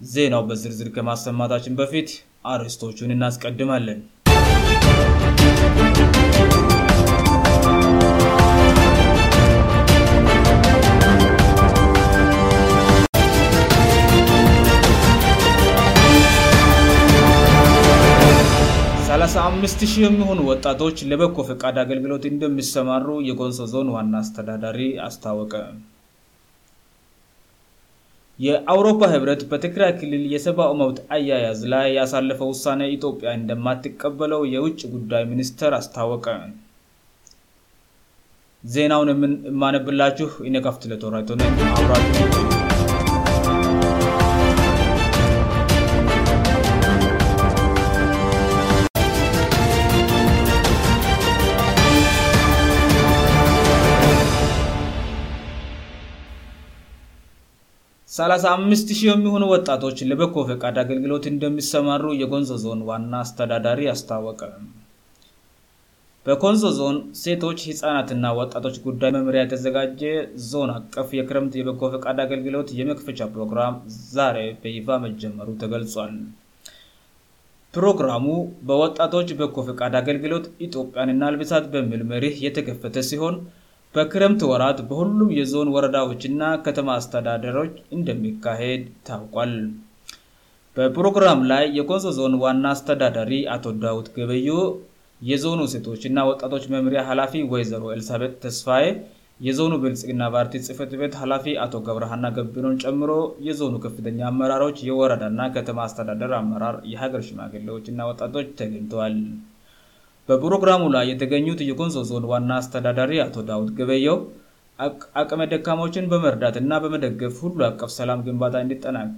ዜናው በዝርዝር ከማሰማታችን በፊት አርስቶቹን እናስቀድማለን 0 የሚሆኑ ወጣቶች ለበኮ ፈቃድ አገልግሎት እንደሚሰማሩ የጎንሶ ዞን ዋና አስተዳዳሪ አስታወቀ የአውሮፓ ህብረት በትግራይ ክልል የሰብው መውት አያያዝ ላይ የሳለፈው ውሳኔ ኢትዮጵያ እንደማትቀበለው የውጭ ጉዳይ ሚኒስትር አስታወቀ ዜናውን ምን የማነብላችሁ ነካፍት ለተራቶሆነን አራ 350 የሚሆኑ ወጣቶች ለበኮ ፈቃድ አገልግሎት እንደሚሰማሩ የጎንዞ ዞን ዋና አስተዳዳሪ አስታወቀ በኮንዞ ዞን ሴቶች ሂፃናትና ወጣቶች ጉዳይ መምሪያ የተዘጋጀ ዞን አቀፍ የክረምት የበኮ ፈቃድ አገልግሎት የመክፈቻ ፕሮግራም ዛሬ በይፋ መጀመሩ ተገልጿል ፕሮግራሙ በወጣቶች በኮ ፈቃድ አገልግሎት ኢትዮጵያንና አልብሳት በምል መሪህ የተከፈተ ሲሆን በክረምት ወራት በሁሉም የዞን ወረዳዎችና ከተማ አስተዳደሮች እንደሚካሄድ ታውቋል በፕሮግራም ላይ የቆንዞ ዞን ዋና አስተዳደሪ አቶ ዳውት ገበዩ የዞኑ ሴቶች ና ወጣቶች መምሪያ ሀላፊ ወይዘሮ ኤልሳቤጥ ተስፋኤ የዞኑ ብልጽግና ፓርቲ ጽህፈትቤት ኃላፊ አቶ ገብረሃና ገብኖን ጨምሮ የዞኑ ከፍተኛ አመራሮች የወረዳና ከተማ አስተዳደር አመራር የሀገር ሽማግሌዎች ና ወጣቶች ተገኝተል በፕሮግራሙ ላይ የተገኙት የጎንሶ ዞን ዋና አስተዳዳሪ አቶ ዳውድ ገበየው አቅመ ደካማዎችን በመርዳት እና በመደገፍ ሁሉ አቀፍ ሰላም ግንባታ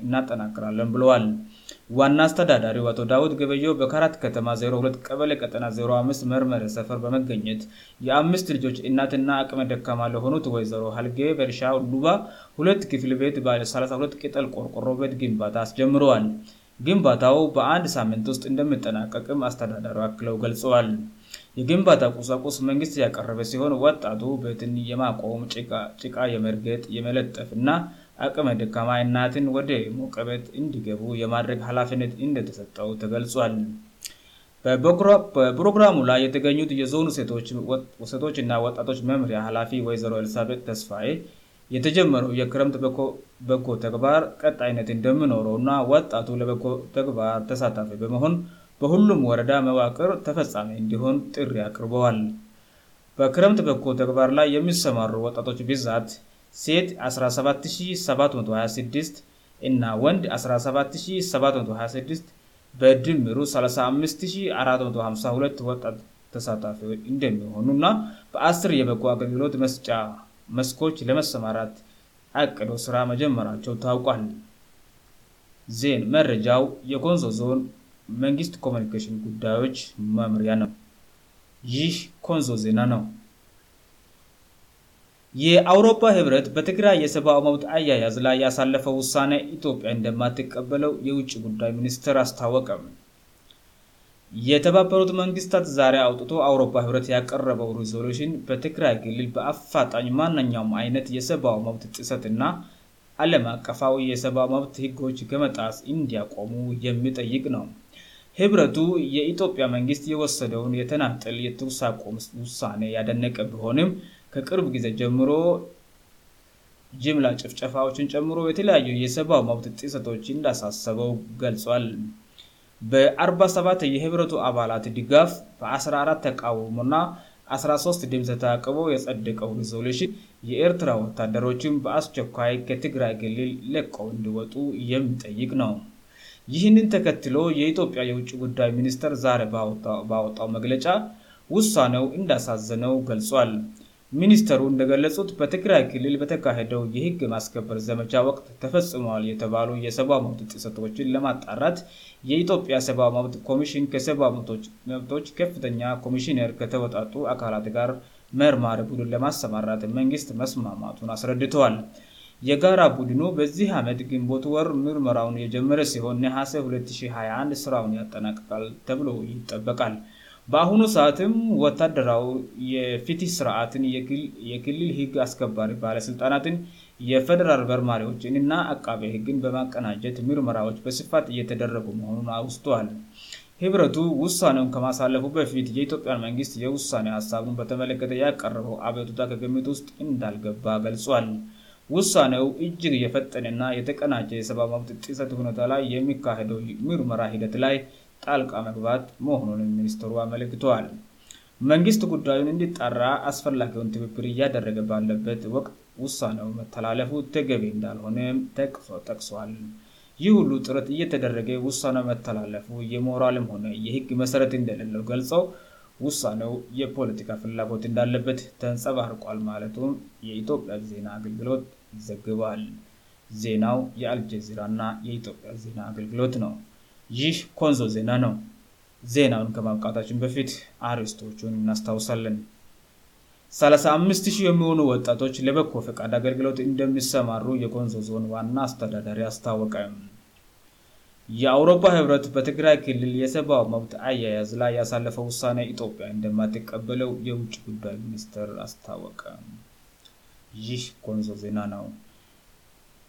እናጠናክራለን ብለዋል ዋና አስተዳዳሪው አቶ ዳውድ ገበየው በካራት ከተማ 02 ቀበለቀጠ 5 መርመረ ሰፈር በመገኘት የአምስት ልጆች እናትና አቅመ ደካማ ለሆኑት ወይዘሮ ሃልጌ በርሻው ሉባ ሁለ ክፍል ቤት ባለ32 ቅጠል ቆርቆሮ ቤት ግንባታ አስጀምረዋል ግንባታው በአንድ ሳምንት ውስጥ እንደምጠናቀቅም አስተዳዳሪ አክለው ገልጸዋል የግንባታ ቁሳቁስ መንግስት ያቀረበ ሲሆን ወጣቱ በትን የማቆም ጭቃ የመርገጥ የመለጠፍ ና አቅመ ድካማናትን ወደ ሞቀበት እንዲገቡ የማድረግ ሀላፊነት እንደተሰጠው ተገልጿል በፕሮግራሙ ላይ የተገኙት የዞኑ ሴቶችና ወጣቶች መምሪያ ሀላፊ ወይዘሮ ኤልዛቤጥ ተስፋኤ የተጀመረው የክረምት በኮ ተግባር ቀጣአይነት እንደምኖረውእና ወጣቱ ለበኮ ተግባር ተሳታፊ በመሆን በሁሉም ወረዳ መዋቅር ተፈጻሜ እንዲሆን ጥሪ አቅርበዋል በክረምት በኮ ተግባር ላይ የሚሰማሩ ወጣቶች ብዛት ሴት 17726 እና ወንድ 17726 በድምሩ 35452 ወጣት ተሳታፊ እንደሚሆኑእና በአ0ር የበኮ አገልግሎት መስጫ መስኮች ለመሰማራት አቅዶ ስራ መጀመራቸው ታውቋል መረጃው የኮንዞ ዞን መንግስት ኮሚኒኬሽን ጉዳዮች መምሪያ ነው ይህ ኮንዞ ዜና ነው የአውሮፓ ህብረት በትግራይ የስብው መውት አያያዝ ላይ ያሳለፈው ውሳኔ ኢትዮጵያ እንደማትቀበለው የውጭ ጉዳይ ሚኒስትር አስታወቀም የተባበሩት መንግስታት ዛሬ አውጥቶ አውሮፓ ህብረት ያቀረበው ሪዞሉሽን በትግራይ ግልል በአፋጣኝ ማነኛውም አይነት የሰባው መብት ጥሰት ና አለም አቀፋዊ የሰብ መብት ህጎች ከመጣስ እንዲያቆሙ የሚጠይቅ ነው ህብረቱ የኢትዮጵያ መንግስት የወሰደውን የተናጠል የቱኩሳቆ ውሳኔ ያደነቀ በሆንም ከቅርብ ጊዜ ጀምሮ ጅምላ ጭፍጨፋዎችን ጨምሮ የተለያዩ የሰባ መብት ጥሰቶች እንዳሳሰበው ገልጿል በ47 የህብረቱ አባላት ድጋፍ በ14 ተቃወሞ ና 13 ድምሰተ አቅበው የጸደቀው ሪዞሉሽን የኤርትራ ወታደሮችን በአስቸኳይ ከትግራይ ግልል ለቀው እንዲወጡ የሚጠይቅ ነው ይህንን ተከትሎ የኢትዮጵያ የውጭ ጉዳይ ሚኒስትር ዛሬ ባወጣው መግለጫ ውሳኔው እንዳሳዘነው ገልጿል ሚኒስተሩ እንደ ገለጹት በትግራይ ክልል በተካሄደው የህግ ማስከበር ዘመቻ ወቅት ተፈጽመዋል የተባሉ የሰባ መብት ጥሰቶችን ለማጣራት የኢትዮጵያ ሰባ መብት ኮሚሽን ከሰባ መቶ መብቶች ከፍተኛ ኮሚሽነር ከተወጣጡ አካላት ጋር መርማር ቡድን ለማሰማራት መንግስት መስማማቱን አስረድተዋል የጋራ ቡድኑ በዚህ አመት ግንቦት ወር ምርመራውን የጀመረ ሲሆን ነሀሴ 221 ስራውን ያጠናቀቃል ተብሎ ይጠበቃል በአሁኑ ሰዓትም ወታደራው የፊትህ ስርአትን የክልል ህግ አስከባሪ ባለስልጣናትን የፈደራል መርማሪዎችንና አቃቢ ህግን በማቀናጀት ምርመራዎች በስፋት እየተደረጉ መሆኑን አውስተል ኅብረቱ ውሳኔውን ከማሳለፉ በፊት የኢትዮጵያን መንግስት የውሳኔ ሀሳቡን በተመለከተ ያቀረበው አበቶታ ከገሚት ውስጥ እንዳልገባ ገልጿል ውሳኔው እጅግ የፈጠንና የተቀናጀ የሰብመብት ጥሰት ሁኔታ ላይ የሚካሄደው ምርመራ ሂደት ላይ ጣልቃ መግባት መሆኑንም ሚኒስትሩ አመለክተዋል መንግስት ጉዳዩን እንድጣራ አስፈላጊውን ትብብር እያደረገ ባለበት ወቅት ውሳነው መተላለፉ ተገበ እንዳልሆነ ተሶ ጠቅሷል ይህ ሁሉ ጥረት እየተደረገ ውሳነው መተላለፉ የሞራልም ሆነ የህግ መሰረት እንደሌለው ገልጸው ውሳኔው የፖለቲካ ፍላጎት እንዳለበት ተንጸባርቋል ማለቱም የኢትዮጵያ ዜና አገልግሎት ይዘግቧል ዜናው የአልጀዚራ ና የኢትዮጵያ ዜና አገልግሎት ነው ይህ ኮንዞ ዜና ነው ዜናውን ከማብቃታችን በፊት አሪስቶቹን እናስታውሳለን 350 የሚሆኑ ወጣቶች ለበኮ ፈቃድ አገልግሎት እንደሚሰማሩ የኮንዞ ዞን ዋና አስተዳደሪ አስታወቀ የአውሮፓ ህብረት በትግራይ ክልል የሰባው መብት አያያዝ ላይ ያሳለፈው ውሳነ ኢትዮጵያ እንደማትቀበለው የውጭ ጉዳይ ሚኒስትር አስታወቀ ይህ ኮንዞ ዜና ነው